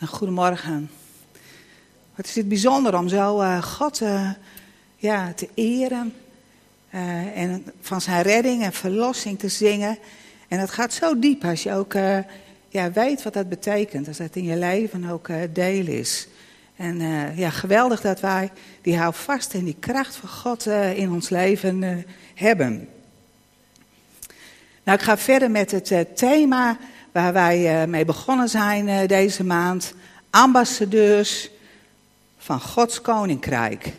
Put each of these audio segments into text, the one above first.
Nou, goedemorgen. Wat is het bijzonder om zo uh, God uh, ja, te eren. Uh, en van zijn redding en verlossing te zingen. En dat gaat zo diep als je ook ja, weet wat dat betekent. Als dat in je leven ook deel is. En ja, geweldig dat wij die houvast en die kracht van God in ons leven hebben. Nou, ik ga verder met het thema waar wij mee begonnen zijn deze maand. Ambassadeurs van Gods koninkrijk.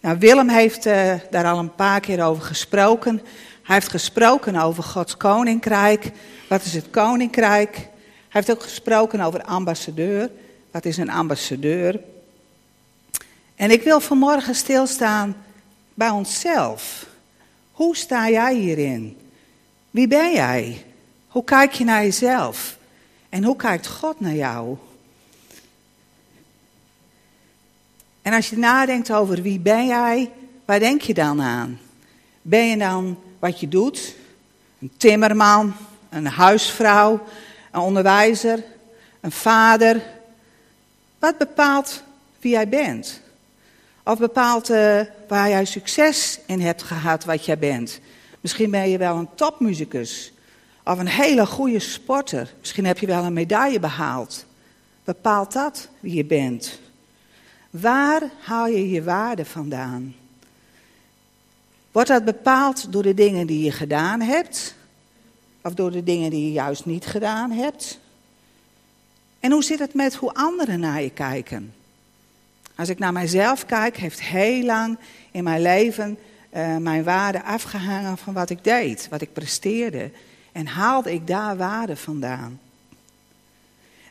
Nou, Willem heeft uh, daar al een paar keer over gesproken. Hij heeft gesproken over Gods koninkrijk. Wat is het koninkrijk? Hij heeft ook gesproken over ambassadeur. Wat is een ambassadeur? En ik wil vanmorgen stilstaan bij onszelf. Hoe sta jij hierin? Wie ben jij? Hoe kijk je naar jezelf? En hoe kijkt God naar jou? En als je nadenkt over wie ben jij, waar denk je dan aan? Ben je dan wat je doet? Een timmerman, een huisvrouw, een onderwijzer, een vader? Wat bepaalt wie jij bent? Of bepaalt uh, waar jij succes in hebt gehad wat jij bent? Misschien ben je wel een topmuzikus of een hele goede sporter. Misschien heb je wel een medaille behaald. Bepaalt dat wie je bent? Waar haal je je waarde vandaan? Wordt dat bepaald door de dingen die je gedaan hebt? Of door de dingen die je juist niet gedaan hebt? En hoe zit het met hoe anderen naar je kijken? Als ik naar mijzelf kijk, heeft heel lang in mijn leven uh, mijn waarde afgehangen van wat ik deed, wat ik presteerde. En haalde ik daar waarde vandaan.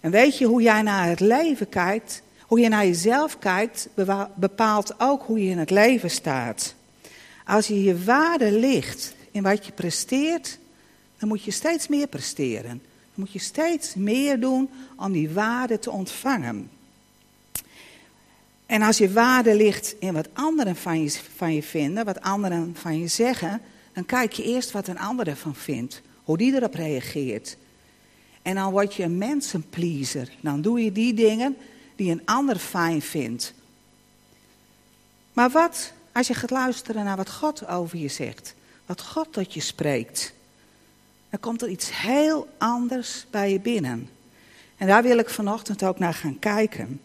En weet je hoe jij naar het leven kijkt? Hoe je naar jezelf kijkt, bepaalt ook hoe je in het leven staat. Als je je waarde ligt in wat je presteert, dan moet je steeds meer presteren. Dan moet je steeds meer doen om die waarde te ontvangen. En als je waarde ligt in wat anderen van je, van je vinden, wat anderen van je zeggen, dan kijk je eerst wat een ander ervan vindt, hoe die erop reageert. En dan word je een mensenpleaser. Dan doe je die dingen die een ander fijn vindt. Maar wat als je gaat luisteren naar wat God over je zegt, wat God tot je spreekt, dan komt er iets heel anders bij je binnen. En daar wil ik vanochtend ook naar gaan kijken.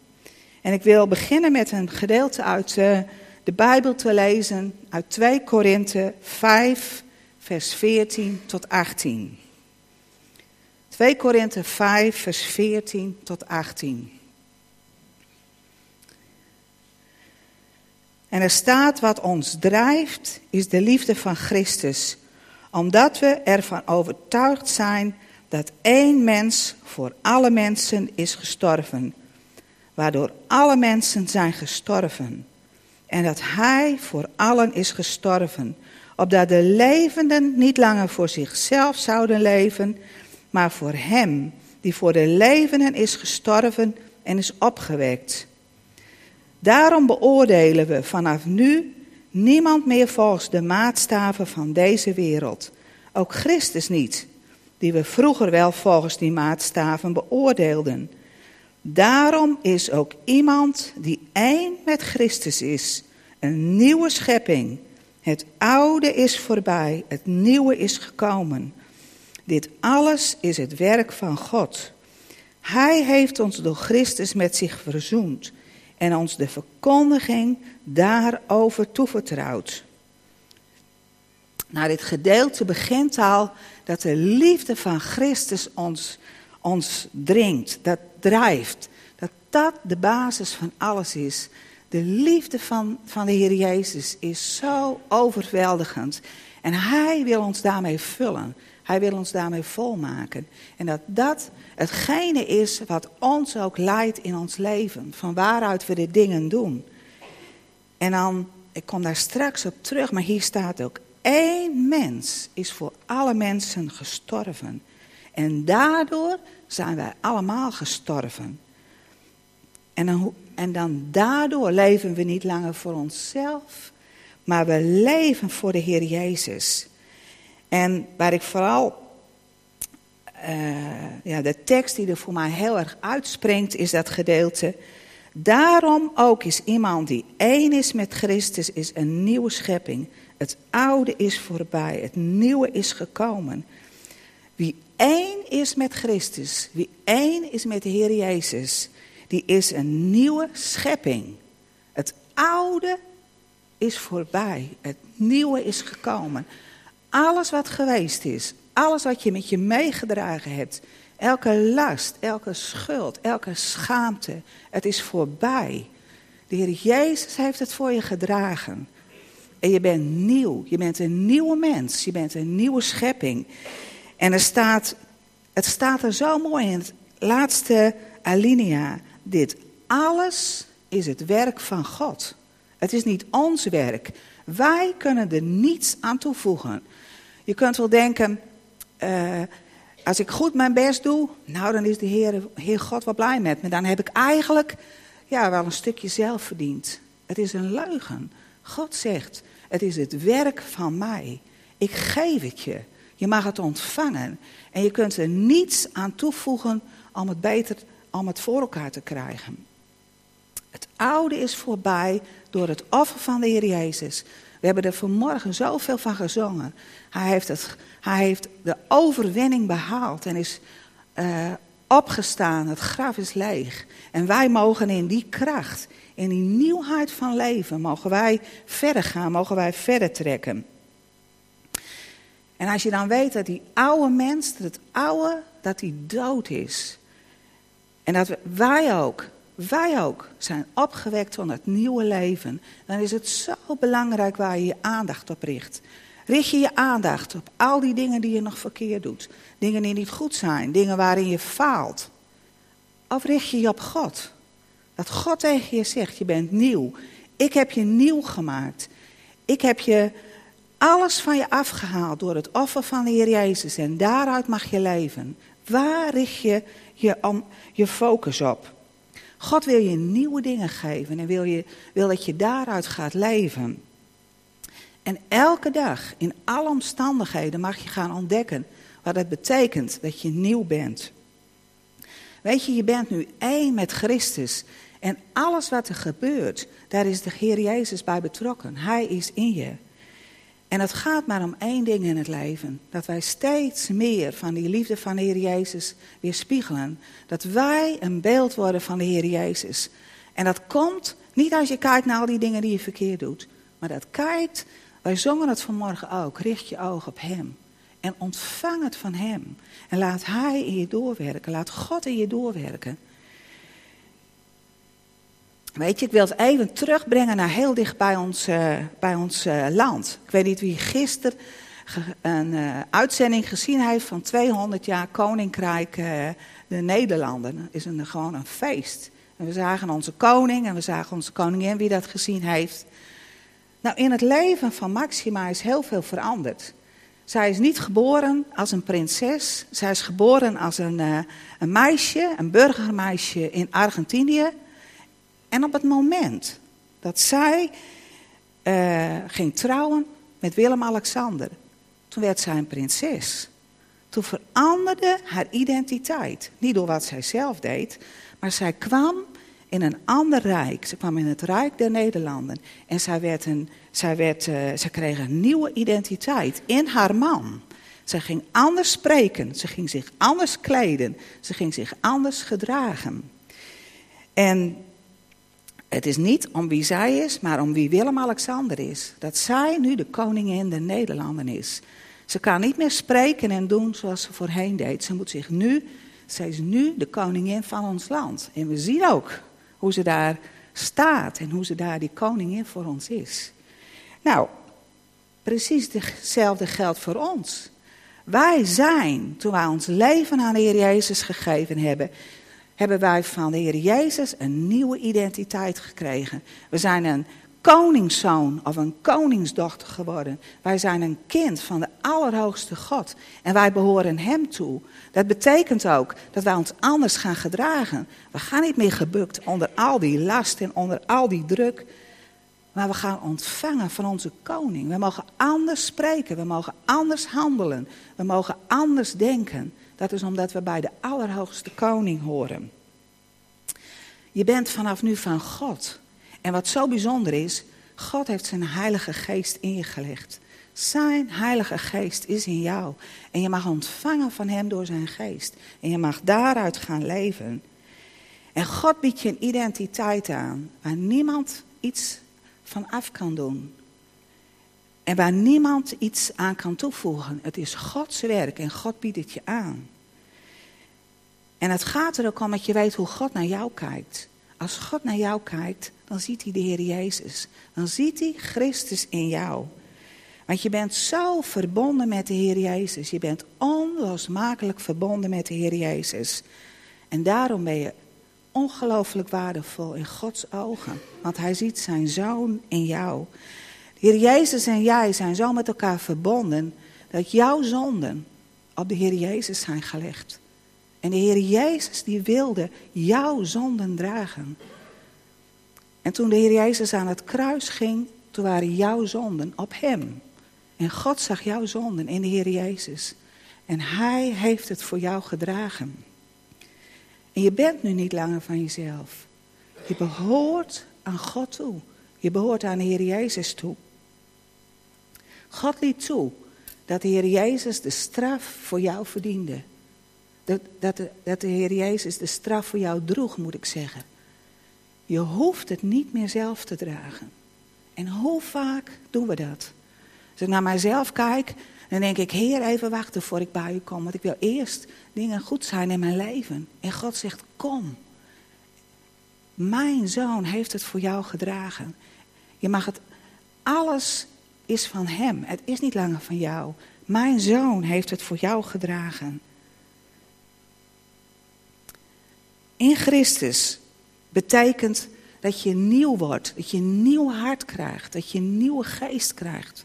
En ik wil beginnen met een gedeelte uit eh, de Bijbel te lezen, uit 2 Korinthe 5, vers 14 tot 18. 2 Korinthe 5, vers 14 tot 18. En er staat wat ons drijft, is de liefde van Christus. Omdat we ervan overtuigd zijn dat één mens voor alle mensen is gestorven. Waardoor alle mensen zijn gestorven. En dat Hij voor allen is gestorven. Opdat de levenden niet langer voor zichzelf zouden leven, maar voor Hem die voor de levenden is gestorven en is opgewekt. Daarom beoordelen we vanaf nu niemand meer volgens de maatstaven van deze wereld. Ook Christus niet, die we vroeger wel volgens die maatstaven beoordeelden. Daarom is ook iemand die één met Christus is, een nieuwe schepping. Het oude is voorbij, het nieuwe is gekomen. Dit alles is het werk van God. Hij heeft ons door Christus met zich verzoend en ons de verkondiging daarover toevertrouwt. Nou, dit gedeelte begint al dat de liefde van Christus ons, ons dringt, dat drijft. Dat dat de basis van alles is. De liefde van, van de Heer Jezus is zo overweldigend. En Hij wil ons daarmee vullen. Hij wil ons daarmee volmaken. En dat dat hetgene is wat ons ook leidt in ons leven. Van waaruit we de dingen doen. En dan, ik kom daar straks op terug, maar hier staat ook: één mens is voor alle mensen gestorven. En daardoor zijn wij allemaal gestorven. En dan, en dan daardoor leven we niet langer voor onszelf, maar we leven voor de Heer Jezus. En waar ik vooral eh, ja, de tekst die er voor mij heel erg uitspringt, is dat gedeelte. Daarom ook is iemand die één is met Christus, is een nieuwe schepping. Het oude is voorbij, het nieuwe is gekomen. Wie één is met Christus, wie één is met de Heer Jezus, die is een nieuwe schepping. Het oude is voorbij, het nieuwe is gekomen. Alles wat geweest is, alles wat je met je meegedragen hebt, elke last, elke schuld, elke schaamte, het is voorbij. De Heer Jezus heeft het voor je gedragen. En je bent nieuw, je bent een nieuwe mens, je bent een nieuwe schepping. En er staat, het staat er zo mooi in het laatste alinea. Dit alles is het werk van God. Het is niet ons werk. Wij kunnen er niets aan toevoegen. Je kunt wel denken, uh, als ik goed mijn best doe, nou dan is de Heer, Heer God wel blij met me. Dan heb ik eigenlijk ja, wel een stukje zelf verdiend. Het is een leugen. God zegt, het is het werk van mij. Ik geef het je. Je mag het ontvangen. En je kunt er niets aan toevoegen om het beter, om het voor elkaar te krijgen. Het oude is voorbij door het offer van de Heer Jezus. We hebben er vanmorgen zoveel van gezongen. Hij heeft, het, hij heeft de overwinning behaald en is uh, opgestaan. Het graf is leeg. En wij mogen in die kracht, in die nieuwheid van leven, mogen wij verder gaan, mogen wij verder trekken. En als je dan weet dat die oude mens, dat het oude, dat die dood is. En dat wij ook wij ook zijn opgewekt tot het nieuwe leven, dan is het zo belangrijk waar je je aandacht op richt. Richt je je aandacht op al die dingen die je nog verkeerd doet, dingen die niet goed zijn, dingen waarin je faalt. Of richt je je op God? Dat God tegen je zegt, je bent nieuw. Ik heb je nieuw gemaakt. Ik heb je alles van je afgehaald door het offer van de Heer Jezus en daaruit mag je leven. Waar richt je je, focus op? God wil je nieuwe dingen geven en wil, je, wil dat je daaruit gaat leven. En elke dag, in alle omstandigheden, mag je gaan ontdekken wat het betekent dat je nieuw bent. Weet je, je bent nu één met Christus. En alles wat er gebeurt, daar is de Heer Jezus bij betrokken. Hij is in je. En het gaat maar om één ding in het leven. Dat wij steeds meer van die liefde van de Heer Jezus weer spiegelen. Dat wij een beeld worden van de Heer Jezus. En dat komt niet als je kijkt naar al die dingen die je verkeerd doet. Maar dat kijkt, wij zongen het vanmorgen ook. Richt je oog op Hem. En ontvang het van Hem. En laat Hij in je doorwerken. Laat God in je doorwerken. Weet je, ik wil het even terugbrengen naar heel dicht bij ons, uh, bij ons uh, land. Ik weet niet wie gisteren een uh, uitzending gezien heeft van 200 jaar Koninkrijk de Nederlanden. Is een, gewoon een feest. En we zagen onze koning en we zagen onze koningin, wie dat gezien heeft. Nou, in het leven van Maxima is heel veel veranderd. Zij is niet geboren als een prinses. Zij is geboren als een, een meisje, een burgermeisje in Argentinië. En op het moment dat zij uh, ging trouwen met Willem-Alexander, toen werd zij een prinses. Toen veranderde haar identiteit. Niet door wat zij zelf deed, maar zij kwam in een ander rijk. Ze kwam in het rijk der Nederlanden. En zij, werd een, zij, werd, uh, zij kreeg een nieuwe identiteit in haar man. Zij ging anders spreken, ze ging zich anders kleden, ze ging zich anders gedragen. En het is niet om wie zij is, maar om wie Willem-Alexander is. Dat zij nu de koningin der Nederlanden is. Ze kan niet meer spreken en doen zoals ze voorheen deed. Ze moet zich nu, zij is nu de koningin van ons land. En we zien ook hoe ze daar staat en hoe ze daar die koningin voor ons is. Nou, precies hetzelfde geldt voor ons. Wij zijn, toen wij ons leven aan de Heer Jezus gegeven hebben, hebben wij van de Heer Jezus een nieuwe identiteit gekregen. We zijn een koningszoon of een koningsdochter geworden. Wij zijn een kind van de Allerhoogste God. En wij behoren Hem toe. Dat betekent ook dat wij ons anders gaan gedragen. We gaan niet meer gebukt onder al die last en onder al die druk. Maar we gaan ontvangen van onze koning. We mogen anders spreken. We mogen anders handelen. We mogen anders denken. Dat is omdat we bij de Allerhoogste Koning horen. Je bent vanaf nu van God. En wat zo bijzonder is, God heeft zijn Heilige Geest ingelegd. Zijn Heilige Geest is in jou. En je mag ontvangen van Hem door zijn Geest. En je mag daaruit gaan leven. En God biedt je een identiteit aan waar niemand iets van af kan doen. En waar niemand iets aan kan toevoegen. Het is Gods werk en God biedt het je aan. En het gaat er ook om dat je weet hoe God naar jou kijkt. Als God naar jou kijkt, dan ziet hij de Heer Jezus. Dan ziet hij Christus in jou. Want je bent zo verbonden met de Heer Jezus. Je bent onlosmakelijk verbonden met de Heer Jezus. En daarom ben je ongelooflijk waardevol in Gods ogen. Want hij ziet zijn zoon in jou. De Heer Jezus en jij zijn zo met elkaar verbonden dat jouw zonden op de Heer Jezus zijn gelegd. En de Heer Jezus die wilde jouw zonden dragen. En toen de Heer Jezus aan het kruis ging, toen waren jouw zonden op hem. En God zag jouw zonden in de Heer Jezus. En Hij heeft het voor jou gedragen. En je bent nu niet langer van jezelf. Je behoort aan God toe. Je behoort aan de Heer Jezus toe. God liet toe dat de Heer Jezus de straf voor jou verdiende. Dat, dat, de, de Heer Jezus de straf voor jou droeg, moet ik zeggen. Je hoeft het niet meer zelf te dragen. En hoe vaak doen we dat? Als ik naar mijzelf kijk, dan denk ik, Heer, even wachten voor ik bij u kom. Want ik wil eerst dingen goed zijn in mijn leven. En God zegt, kom. Mijn zoon heeft het voor jou gedragen. Je mag het, alles is van hem. Het is niet langer van jou. Mijn zoon heeft het voor jou gedragen. Christus betekent dat je nieuw wordt, dat je een nieuw hart krijgt, dat je een nieuwe geest krijgt.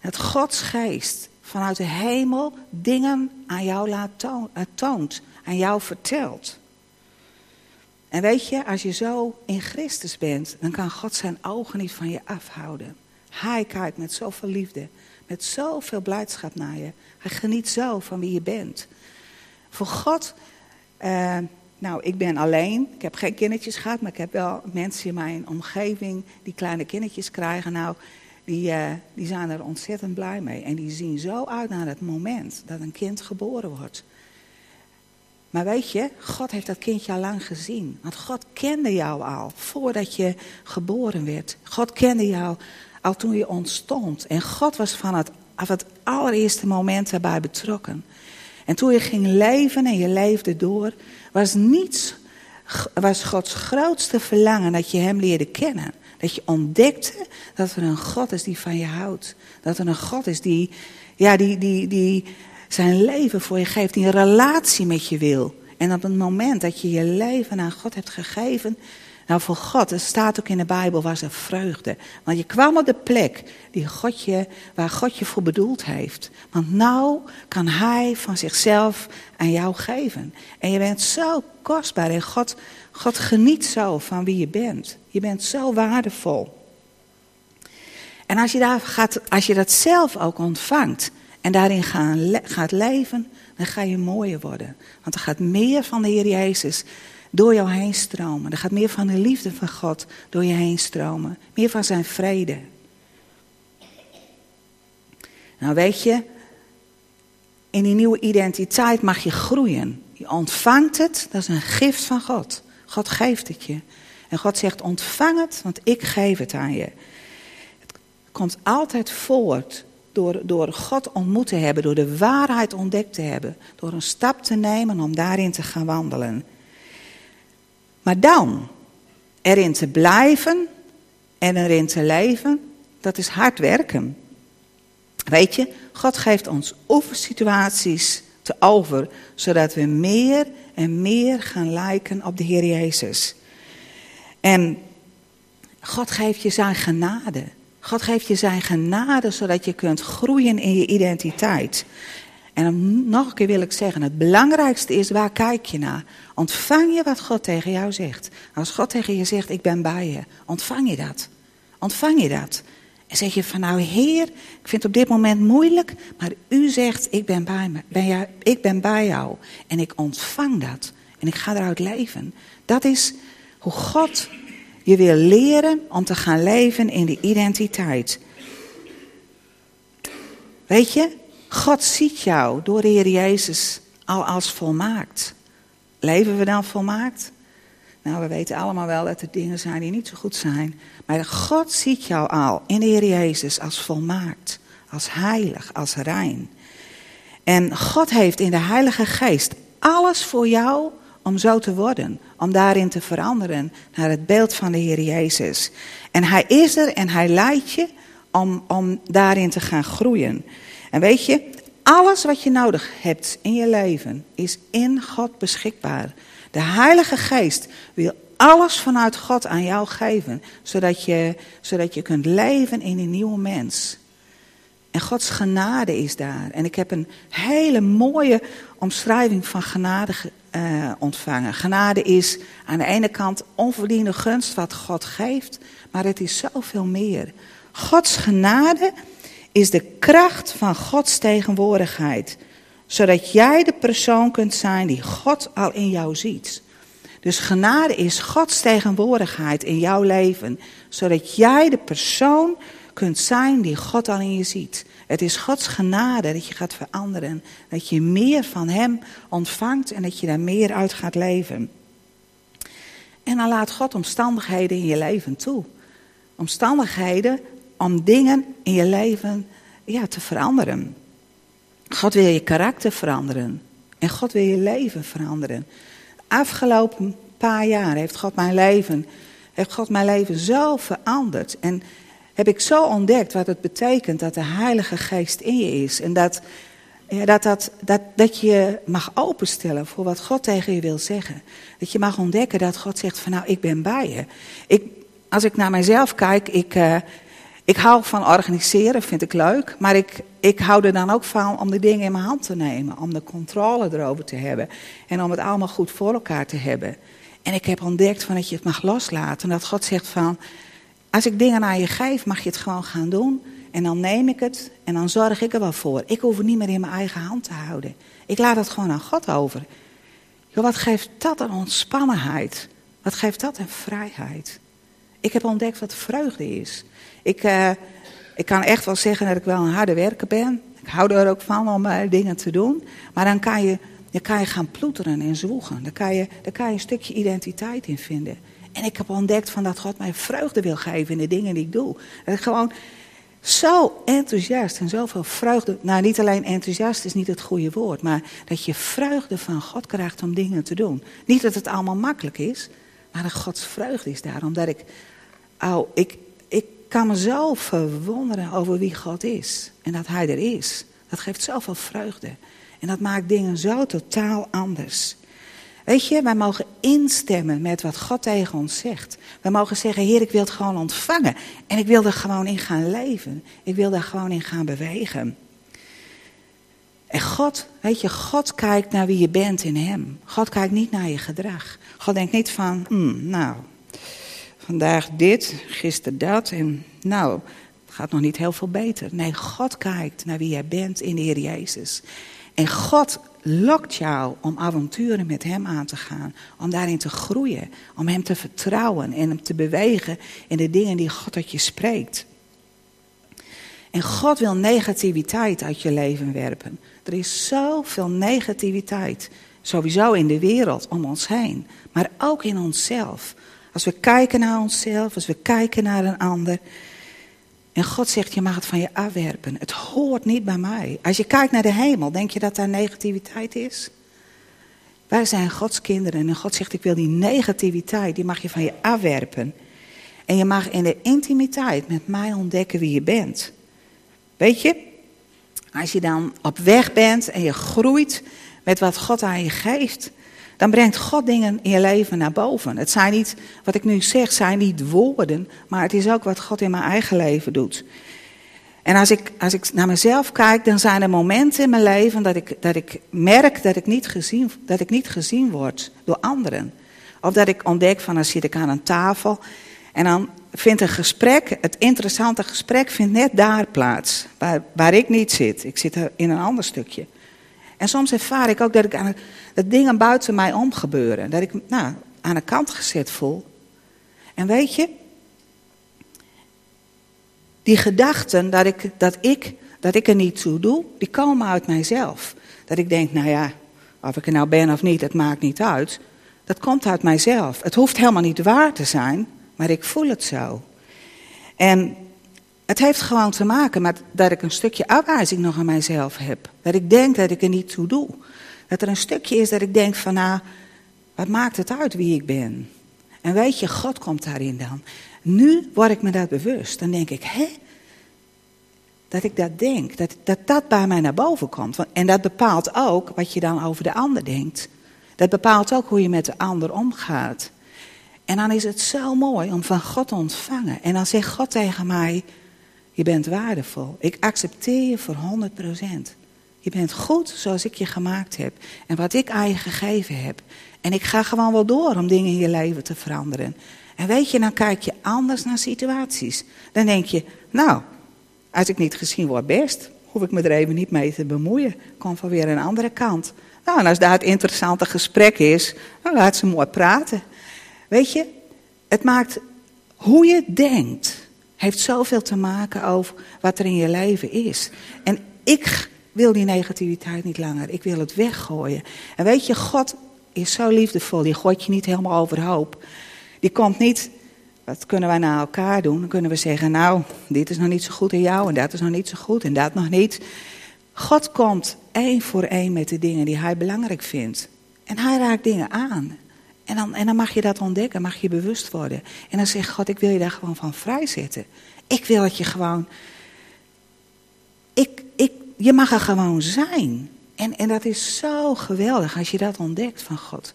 Dat Gods geest vanuit de hemel dingen aan jou laat toon, uh, toont, aan jou vertelt. En weet je, als je zo in Christus bent, dan kan God zijn ogen niet van je afhouden. Hij kijkt met zoveel liefde, met zoveel blijdschap naar je. Hij geniet zo van wie je bent. Voor God, uh, nou, ik ben alleen. Ik heb geen kindertjes gehad, maar ik heb wel mensen in mijn omgeving die kleine kindertjes krijgen. Nou, die, uh, die zijn er ontzettend blij mee. En die zien zo uit naar het moment dat een kind geboren wordt. Maar weet je, God heeft dat kindje al lang gezien. Want God kende jou al voordat je geboren werd. God kende jou al toen je ontstond. En God was van het, het allereerste moment daarbij betrokken. En toen je ging leven en je leefde door, was niets, was Gods grootste verlangen dat je Hem leerde kennen. Dat je ontdekte dat er een God is die van je houdt. Dat er een God is die, ja, die, die, die zijn leven voor je geeft, die een relatie met je wil. En op het moment dat je je leven aan God hebt gegeven, nou, voor God, het staat ook in de Bijbel, was er vreugde. Want je kwam op de plek die God je, waar God je voor bedoeld heeft. Want nou kan Hij van zichzelf aan jou geven. En je bent zo kostbaar en God, God geniet zo van wie je bent. Je bent zo waardevol. En als je, daar gaat, als je dat zelf ook ontvangt en daarin gaan, gaat leven, dan ga je mooier worden. Want er gaat meer van de Heer Jezus door jou heen stromen. Er gaat meer van de liefde van God door je heen stromen. Meer van zijn vrede. Nou weet je, in die nieuwe identiteit mag je groeien. Je ontvangt het, dat is een gift van God. God geeft het je. En God zegt, ontvang het, want ik geef het aan je. Het komt altijd voort door, door God ontmoet te hebben, door de waarheid ontdekt te hebben, door een stap te nemen om daarin te gaan wandelen. Maar dan erin te blijven en erin te leven, dat is hard werken. Weet je, God geeft ons oefensituaties te over, zodat we meer en meer gaan lijken op de Heer Jezus. En God geeft je zijn genade. God geeft je zijn genade zodat je kunt groeien in je identiteit. En nog een keer wil ik zeggen, het belangrijkste is, waar kijk je naar? Ontvang je wat God tegen jou zegt? Als God tegen je zegt, ik ben bij je, ontvang je dat? Ontvang je dat? En zeg je van nou Heer, ik vind het op dit moment moeilijk, maar u zegt ik ben bij, me, ben jou, ik ben bij jou. En ik ontvang dat. En ik ga eruit leven. Dat is hoe God je wil leren om te gaan leven in die identiteit. Weet je, God ziet jou door de Heer Jezus al als volmaakt. Leven we dan volmaakt? Nou, we weten allemaal wel dat er dingen zijn die niet zo goed zijn. Maar God ziet jou al in de Heer Jezus als volmaakt, als heilig, als rein. En God heeft in de Heilige Geest alles voor jou om zo te worden, om daarin te veranderen naar het beeld van de Heer Jezus. En Hij is er en Hij leidt je om, om daarin te gaan groeien. En weet je, alles wat je nodig hebt in je leven is in God beschikbaar. De Heilige Geest wil alles vanuit God aan jou geven, zodat je, zodat je kunt leven in een nieuwe mens. En Gods genade is daar. En ik heb een hele mooie omschrijving van genade uh, ontvangen. Genade is aan de ene kant onverdiende gunst wat God geeft, maar het is zoveel meer. Gods genade is de kracht van Gods tegenwoordigheid, zodat jij de persoon kunt zijn die God al in jou ziet. Dus genade is Gods tegenwoordigheid in jouw leven, zodat jij de persoon kunt zijn die God al in je ziet. Het is Gods genade dat je gaat veranderen. Dat je meer van Hem ontvangt en dat je daar meer uit gaat leven. En dan laat God omstandigheden in je leven toe. Omstandigheden om dingen in je leven ja, te veranderen. God wil je karakter veranderen. En God wil je leven veranderen. De afgelopen paar jaar heeft God mijn leven, heeft God mijn leven zo veranderd. En heb ik zo ontdekt wat het betekent dat de Heilige Geest in je is. En dat, ja, dat, dat, dat, dat je mag openstellen voor wat God tegen je wil zeggen. Dat je mag ontdekken dat God zegt van nou, ik ben bij je. Ik, als ik naar mijzelf kijk, ik, uh, ik hou van organiseren, vind ik leuk. Maar ik, ik hou er dan ook van om de dingen in mijn hand te nemen. Om de controle erover te hebben. En om het allemaal goed voor elkaar te hebben. En ik heb ontdekt van dat je het mag loslaten. En dat God zegt van, als ik dingen aan je geef, mag je het gewoon gaan doen. En dan neem ik het en dan zorg ik er wel voor. Ik hoef het niet meer in mijn eigen hand te houden. Ik laat het gewoon aan God over. Joh, wat geeft dat een ontspannenheid? Wat geeft dat een vrijheid? Ik heb ontdekt wat vreugde is. Ik, uh, ik kan echt wel zeggen dat ik wel een harde werker ben. Ik hou er ook van om uh, dingen te doen. Maar dan kan je, dan kan je gaan ploeteren en zwoegen. Dan kan, je, dan kan je een stukje identiteit in vinden. En ik heb ontdekt van dat God mij vreugde wil geven in de dingen die ik doe. Dat ik gewoon zo enthousiast en zoveel vreugde. Nou, niet alleen enthousiast is niet het goede woord, maar dat je vreugde van God krijgt om dingen te doen. Niet dat het allemaal makkelijk is, maar dat Gods vreugde is daar. Omdat ik, oh, ik, ik kan me zo verwonderen over wie God is en dat Hij er is. Dat geeft zoveel vreugde. En dat maakt dingen zo totaal anders. Weet je, wij mogen instemmen met wat God tegen ons zegt. Wij mogen zeggen, Heer, ik wil het gewoon ontvangen. En ik wil er gewoon in gaan leven. Ik wil daar gewoon in gaan bewegen. En God, weet je, God kijkt naar wie je bent in Hem. God kijkt niet naar je gedrag. God denkt niet van, hmm, nou, vandaag dit, gisteren dat. En nou, het gaat nog niet heel veel beter. Nee, God kijkt naar wie jij bent in de Heer Jezus. En God lokt jou om avonturen met Hem aan te gaan. Om daarin te groeien. Om Hem te vertrouwen en Hem te bewegen in de dingen die God tot je spreekt. En God wil negativiteit uit je leven werpen. Er is zoveel negativiteit. Sowieso in de wereld om ons heen. Maar ook in onszelf. Als we kijken naar onszelf, als we kijken naar een ander. En God zegt, je mag het van je afwerpen. Het hoort niet bij mij. Als je kijkt naar de hemel, denk je dat daar negativiteit is? Wij zijn Gods kinderen en God zegt, ik wil die negativiteit, die mag je van je afwerpen. En je mag in de intimiteit met mij ontdekken wie je bent. Weet je, als je dan op weg bent en je groeit met wat God aan je geeft, dan brengt God dingen in je leven naar boven. Het zijn niet, wat ik nu zeg, zijn niet woorden, maar het is ook wat God in mijn eigen leven doet. En als ik, als ik naar mezelf kijk, dan zijn er momenten in mijn leven dat ik, dat ik merk dat ik, niet gezien, dat ik niet gezien word door anderen. Of dat ik ontdek van, dan zit ik aan een tafel En dan vindt een gesprek, het interessante gesprek, vindt net daar plaats. Waar, waar ik niet zit. Ik zit in een ander stukje. En soms ervaar ik ook dat, ik aan, dat dingen buiten mij om gebeuren. Dat ik nou, aan de kant gezet voel. En weet je, die gedachten dat ik, dat, ik, dat ik er niet toe doe, die komen uit mijzelf. Dat ik denk, nou ja, of ik er nou ben of niet, het maakt niet uit. Dat komt uit mijzelf. Het hoeft helemaal niet waar te zijn, maar ik voel het zo. En het heeft gewoon te maken met dat ik een stukje afwijzing nog aan mijzelf heb. Dat ik denk dat ik er niet toe doe. Dat er een stukje is dat ik denk van nou, wat maakt het uit wie ik ben? En weet je, God komt daarin dan. Nu word ik me dat bewust. Dan denk ik, hè? Dat ik dat denk, dat, dat dat bij mij naar boven komt. En dat bepaalt ook wat je dan over de ander denkt. Dat bepaalt ook hoe je met de ander omgaat. En dan is het zo mooi om van God te ontvangen. En dan zegt God tegen mij, je bent waardevol. Ik accepteer je voor 100%. Je bent goed zoals ik je gemaakt heb. En wat ik aan je gegeven heb. En ik ga gewoon wel door om dingen in je leven te veranderen. En weet je, dan kijk je anders naar situaties. Dan denk je, nou, als ik niet gezien word, best. Hoef ik me er even niet mee te bemoeien. Kom van weer een andere kant. Nou, en als daar het interessante gesprek is, dan laat ze mooi praten. Weet je, het maakt hoe je denkt, heeft zoveel te maken over wat er in je leven is. En ik wil die negativiteit niet langer. Ik wil het weggooien. En weet je, God is zo liefdevol. Die gooit je niet helemaal overhoop. Die komt niet, wat kunnen wij naar elkaar doen? Dan kunnen we zeggen, nou, dit is nog niet zo goed in jou en dat is nog niet zo goed en dat nog niet. God komt één voor één met de dingen die hij belangrijk vindt. En hij raakt dingen aan. En dan, en dan mag je dat ontdekken, mag je bewust worden. En dan zegt God, ik wil je daar gewoon van vrijzetten. Ik wil dat je gewoon... Ik, ik, je mag er gewoon zijn. En, en dat is zo geweldig als je dat ontdekt van God.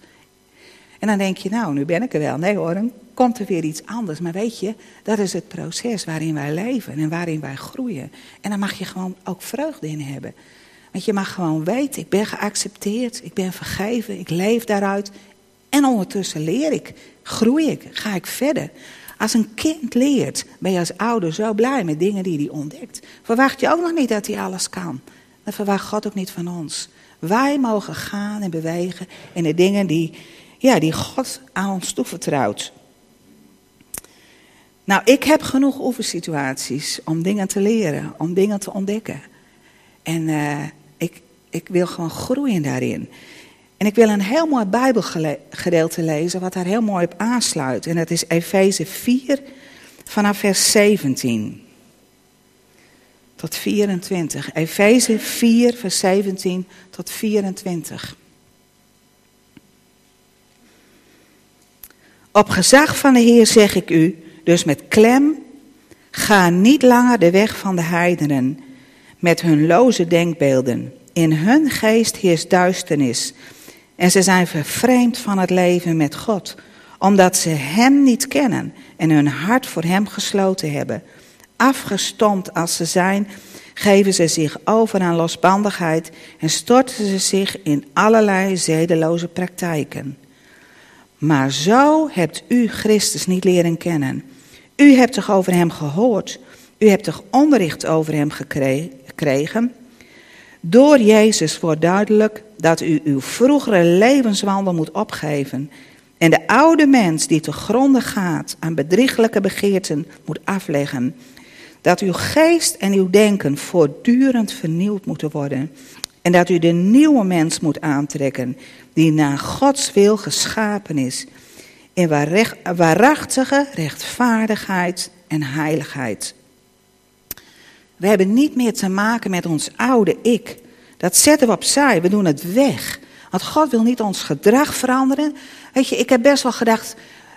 En dan denk je, nou, nu ben ik er wel. Nee hoor, dan komt er weer iets anders. Maar weet je, dat is het proces waarin wij leven en waarin wij groeien. En dan mag je gewoon ook vreugde in hebben. Want je mag gewoon weten, ik ben geaccepteerd, ik ben vergeven, ik leef daaruit. En ondertussen leer ik, groei ik, ga ik verder. Als een kind leert, ben je als ouder zo blij met dingen die hij ontdekt. Verwacht je ook nog niet dat hij alles kan. Dat verwacht God ook niet van ons. Wij mogen gaan en bewegen in de dingen die, ja, die God aan ons toevertrouwt. Nou, ik heb genoeg oefensituaties om dingen te leren, om dingen te ontdekken. En uh, ik, ik wil gewoon groeien daarin. En ik wil een heel mooi Bijbelgedeelte lezen, wat daar heel mooi op aansluit. En dat is Efeze 4, vanaf vers 17 tot 24. Efeze 4, vers 17 tot 24. Op gezag van de Heer zeg ik u, dus met klem, ga niet langer de weg van de heidenen met hun loze denkbeelden. In hun geest heerst duisternis en ze zijn vervreemd van het leven met God, omdat ze Hem niet kennen en hun hart voor Hem gesloten hebben. Afgestompt als ze zijn, geven ze zich over aan losbandigheid en storten ze zich in allerlei zedeloze praktijken. Maar zo hebt u Christus niet leren kennen. U hebt toch over Hem gehoord? U hebt toch onderricht over Hem gekregen? Door Jezus wordt duidelijk dat u uw vroegere levenswandel moet opgeven. En de oude mens die te gronden gaat aan bedrieglijke begeerten moet afleggen. Dat uw geest en uw denken voortdurend vernieuwd moeten worden. En dat u de nieuwe mens moet aantrekken, die naar Gods wil geschapen is. In waarachtige rechtvaardigheid en heiligheid. We hebben niet meer te maken met ons oude ik. Dat zetten we opzij, we doen het weg. Want God wil niet ons gedrag veranderen. Weet je, ik heb best wel gedacht,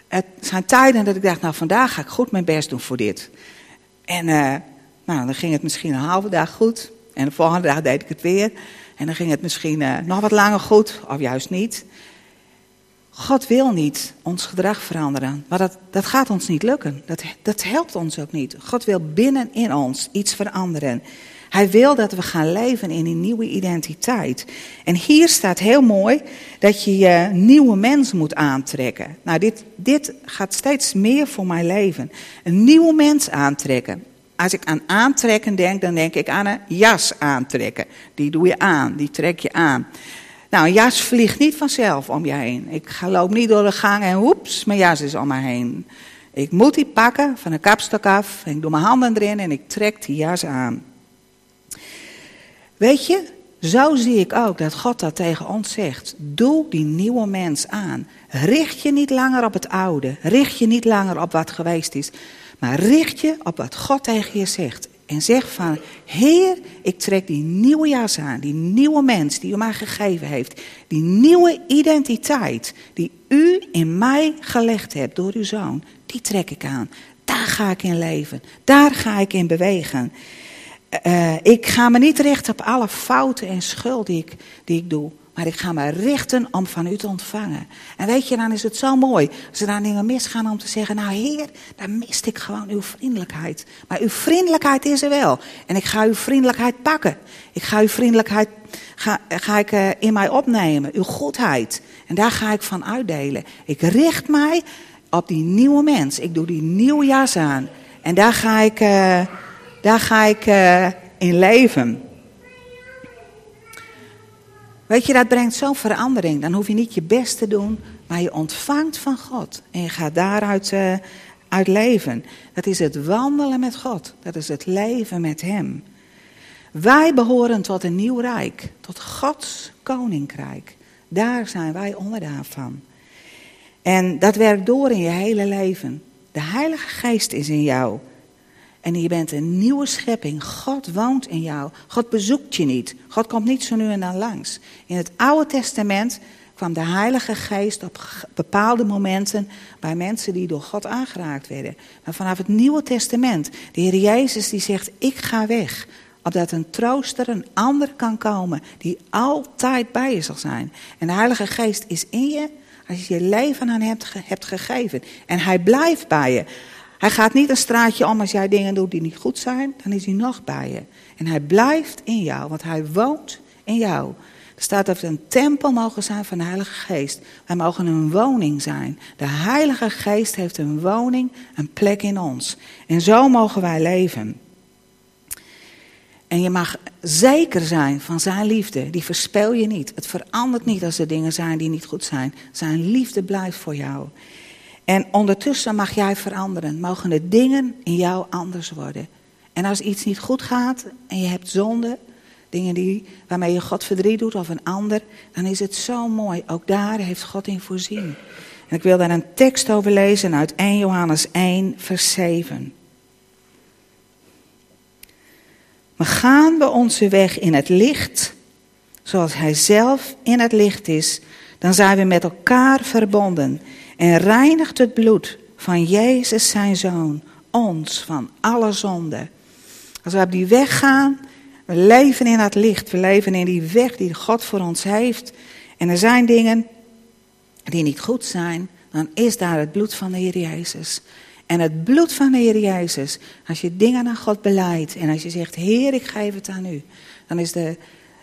het zijn tijden dat ik dacht, nou vandaag ga ik goed mijn best doen voor dit. En uh, nou, dan ging het misschien een halve dag goed. En de volgende dag deed ik het weer. En dan ging het misschien uh, nog wat langer goed, of juist niet. God wil niet ons gedrag veranderen. Maar dat, dat gaat ons niet lukken. Dat, dat helpt ons ook niet. God wil binnen in ons iets veranderen. Hij wil dat we gaan leven in een nieuwe identiteit. En hier staat heel mooi dat je je nieuwe mens moet aantrekken. Nou, dit, dit gaat steeds meer voor mijn leven. Een nieuwe mens aantrekken. Als ik aan aantrekken denk, dan denk ik aan een jas aantrekken. Die doe je aan, die trek je aan. Nou, een jas vliegt niet vanzelf om je heen. Ik loop niet door de gang en woeps, mijn jas is om me heen. Ik moet die pakken van een kapstok af. En ik doe mijn handen erin en ik trek die jas aan. Weet je, zo zie ik ook dat God dat tegen ons zegt. Doe die nieuwe mens aan. Richt je niet langer op het oude. Richt je niet langer op wat geweest is. Maar richt je op wat God tegen je zegt. En zeg van, Heer, ik trek die nieuwe jas aan. Die nieuwe mens die u mij gegeven heeft. Die nieuwe identiteit die u in mij gelegd hebt door uw zoon. Die trek ik aan. Daar ga ik in leven. Daar ga ik in bewegen. Uh, ik ga me niet richten op alle fouten en schuld die ik, die ik doe. Maar ik ga me richten om van u te ontvangen. En weet je, dan is het zo mooi. Als er dan dingen misgaan om te zeggen, nou heer, dan mist ik gewoon uw vriendelijkheid. Maar uw vriendelijkheid is er wel. En ik ga uw vriendelijkheid pakken. Ik ga uw vriendelijkheid, ga, ga ik uh, in mij opnemen. Uw goedheid. En daar ga ik van uitdelen. Ik richt mij op die nieuwe mens. Ik doe die nieuwe jas aan. En daar ga ik... Uh, daar ga ik uh, in leven. Weet je, dat brengt zo'n verandering. Dan hoef je niet je best te doen, maar je ontvangt van God. En je gaat daaruit uh, leven. Dat is het wandelen met God. Dat is het leven met Hem. Wij behoren tot een nieuw rijk, tot Gods koninkrijk. Daar zijn wij onderdaan van. En dat werkt door in je hele leven. De Heilige Geest is in jou. En je bent een nieuwe schepping. God woont in jou. God bezoekt je niet. God komt niet zo nu en dan langs. In het Oude Testament kwam de Heilige Geest op bepaalde momenten bij mensen die door God aangeraakt werden. Maar vanaf het Nieuwe Testament, de Heer Jezus die zegt, ik ga weg. Opdat een trooster, een ander kan komen die altijd bij je zal zijn. En de Heilige Geest is in je als je je leven aan hem hebt gegeven. En hij blijft bij je. Hij gaat niet een straatje om als jij dingen doet die niet goed zijn, dan is hij nog bij je. En hij blijft in jou, want hij woont in jou. Er staat dat we een tempel mogen zijn van de Heilige Geest. Wij mogen een woning zijn. De Heilige Geest heeft een woning, een plek in ons. En zo mogen wij leven. En je mag zeker zijn van zijn liefde. Die verspel je niet. Het verandert niet als er dingen zijn die niet goed zijn. Zijn liefde blijft voor jou. En ondertussen mag jij veranderen. Mogen de dingen in jou anders worden. En als iets niet goed gaat en je hebt zonde, dingen die, waarmee je God verdriet doet of een ander, dan is het zo mooi. Ook daar heeft God in voorzien. En ik wil daar een tekst over lezen uit 1 Johannes 1, vers 7. Maar gaan we onze weg in het licht, zoals Hij zelf in het licht is, dan zijn we met elkaar verbonden en reinigt het bloed van Jezus zijn Zoon ons van alle zonde. Als we op die weg gaan, we leven in dat licht, we leven in die weg die God voor ons heeft. En er zijn dingen die niet goed zijn, dan is daar het bloed van de Heer Jezus. En het bloed van de Heer Jezus, als je dingen aan God beleidt en als je zegt, Heer, ik geef het aan u, dan is de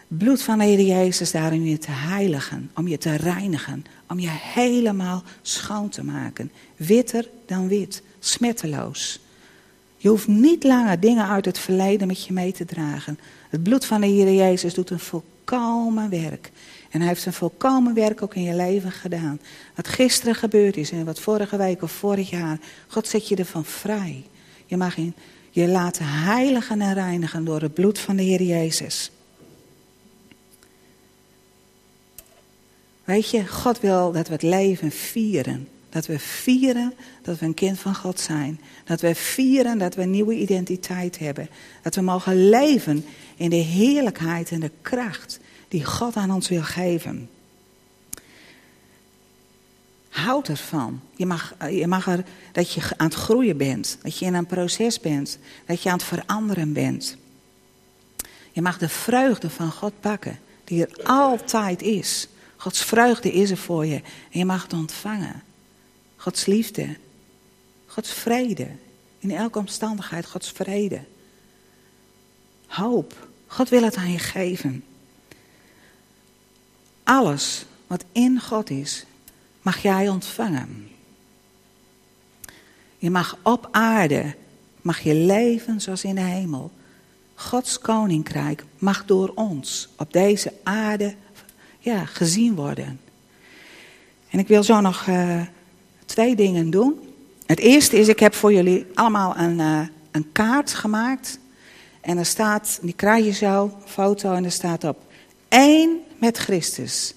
bloed van de Heer Jezus daar om je te heiligen, om je te reinigen, om je helemaal schoon te maken. Witter dan wit, smetteloos. Je hoeft niet langer dingen uit het verleden met je mee te dragen. Het bloed van de Heer Jezus doet een volkomen werk. En hij heeft een volkomen werk ook in je leven gedaan. Wat gisteren gebeurd is en wat vorige week of vorig jaar. God zet je ervan vrij. Je mag in, je laten heiligen en reinigen door het bloed van de Heer Jezus. Weet je, God wil dat we het leven vieren. Dat we vieren dat we een kind van God zijn. Dat we vieren dat we een nieuwe identiteit hebben. Dat we mogen leven in de heerlijkheid en de kracht die God aan ons wil geven. Houd ervan. Je mag, je mag er dat je aan het groeien bent. Dat je in een proces bent. Dat je aan het veranderen bent. Je mag de vreugde van God pakken. Die er altijd is. Gods vreugde is er voor je en je mag het ontvangen. Gods liefde, Gods vrede. In elke omstandigheid Gods vrede. hoop. God wil het aan je geven. Alles wat in God is, mag jij ontvangen. Je mag op aarde, mag je leven zoals in de hemel. Gods koninkrijk mag door ons op deze aarde ja, gezien worden. En ik wil zo nog uh, twee dingen doen. Het eerste is, ik heb voor jullie allemaal een, uh, een kaart gemaakt. En er staat, die krijg je zo, foto, en er staat op: één met Christus.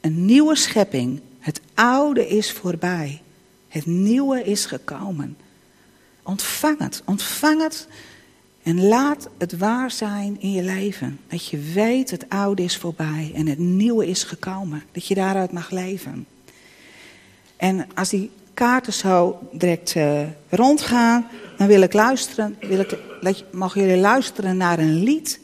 Een nieuwe schepping. Het oude is voorbij. Het nieuwe is gekomen. Ontvang het, ontvang het en laat het waar zijn in je leven. Dat je weet het oude is voorbij en het nieuwe is gekomen. Dat je daaruit mag leven. En als die kaarten zo direct uh, rondgaan, dan wil ik luisteren. Wil ik, mogen jullie luisteren naar een lied.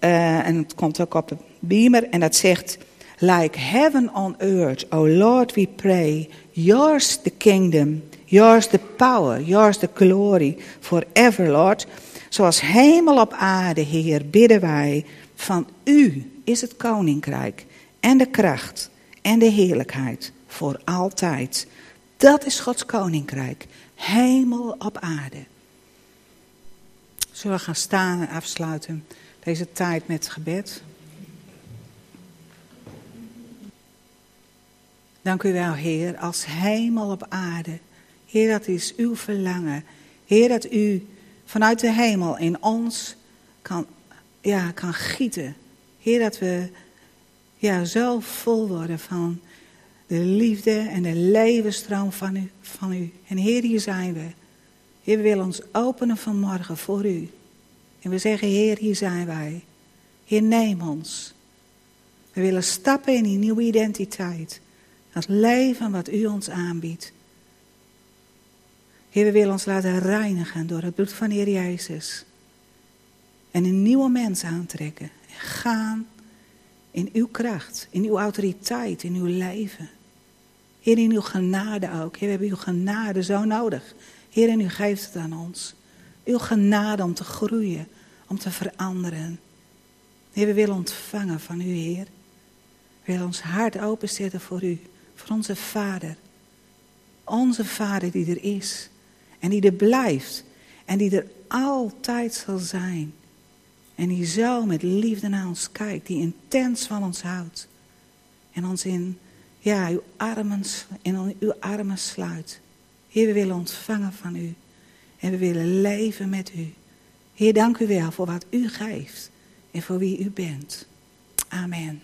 Uh, en het komt ook op de beamer en dat zegt. Like heaven on earth, O Lord, we pray. Yours the kingdom, yours the power, yours the glory, forever, Lord. Zoals hemel op aarde, Heer, bidden wij. Van U is het koninkrijk en de kracht en de heerlijkheid voor altijd. Dat is Gods koninkrijk. Hemel op aarde. Zullen we gaan staan en afsluiten deze tijd met gebed? Dank u wel, Heer, als hemel op aarde. Heer, dat is uw verlangen. Heer, dat u vanuit de hemel in ons kan, ja, kan gieten. Heer, dat we ja, zo vol worden van de liefde en de levensstroom van u, van u. En Heer, hier zijn we. Heer, we willen ons openen vanmorgen voor u. En we zeggen, Heer, hier zijn wij. Heer, neem ons. We willen stappen in die nieuwe identiteit. Dat leven wat u ons aanbiedt. Heer, we willen ons laten reinigen door het bloed van Heer Jezus. En een nieuwe mens aantrekken. En gaan in uw kracht, in uw autoriteit, in uw leven. Heer, in uw genade ook. Heer, we hebben uw genade zo nodig. Heer, en u geeft het aan ons. Uw genade om te groeien, om te veranderen. Heer, we willen ontvangen van u, Heer. We willen ons hart openzetten voor u, voor onze Vader. Onze Vader die er is en die er blijft en die er altijd zal zijn. En die zo met liefde naar ons kijkt, die intens van ons houdt. En ons in, ja, uw armen, in uw armen sluit. Heer, we willen ontvangen van u. En we willen leven met u. Heer, dank u wel voor wat u geeft en voor wie u bent. Amen.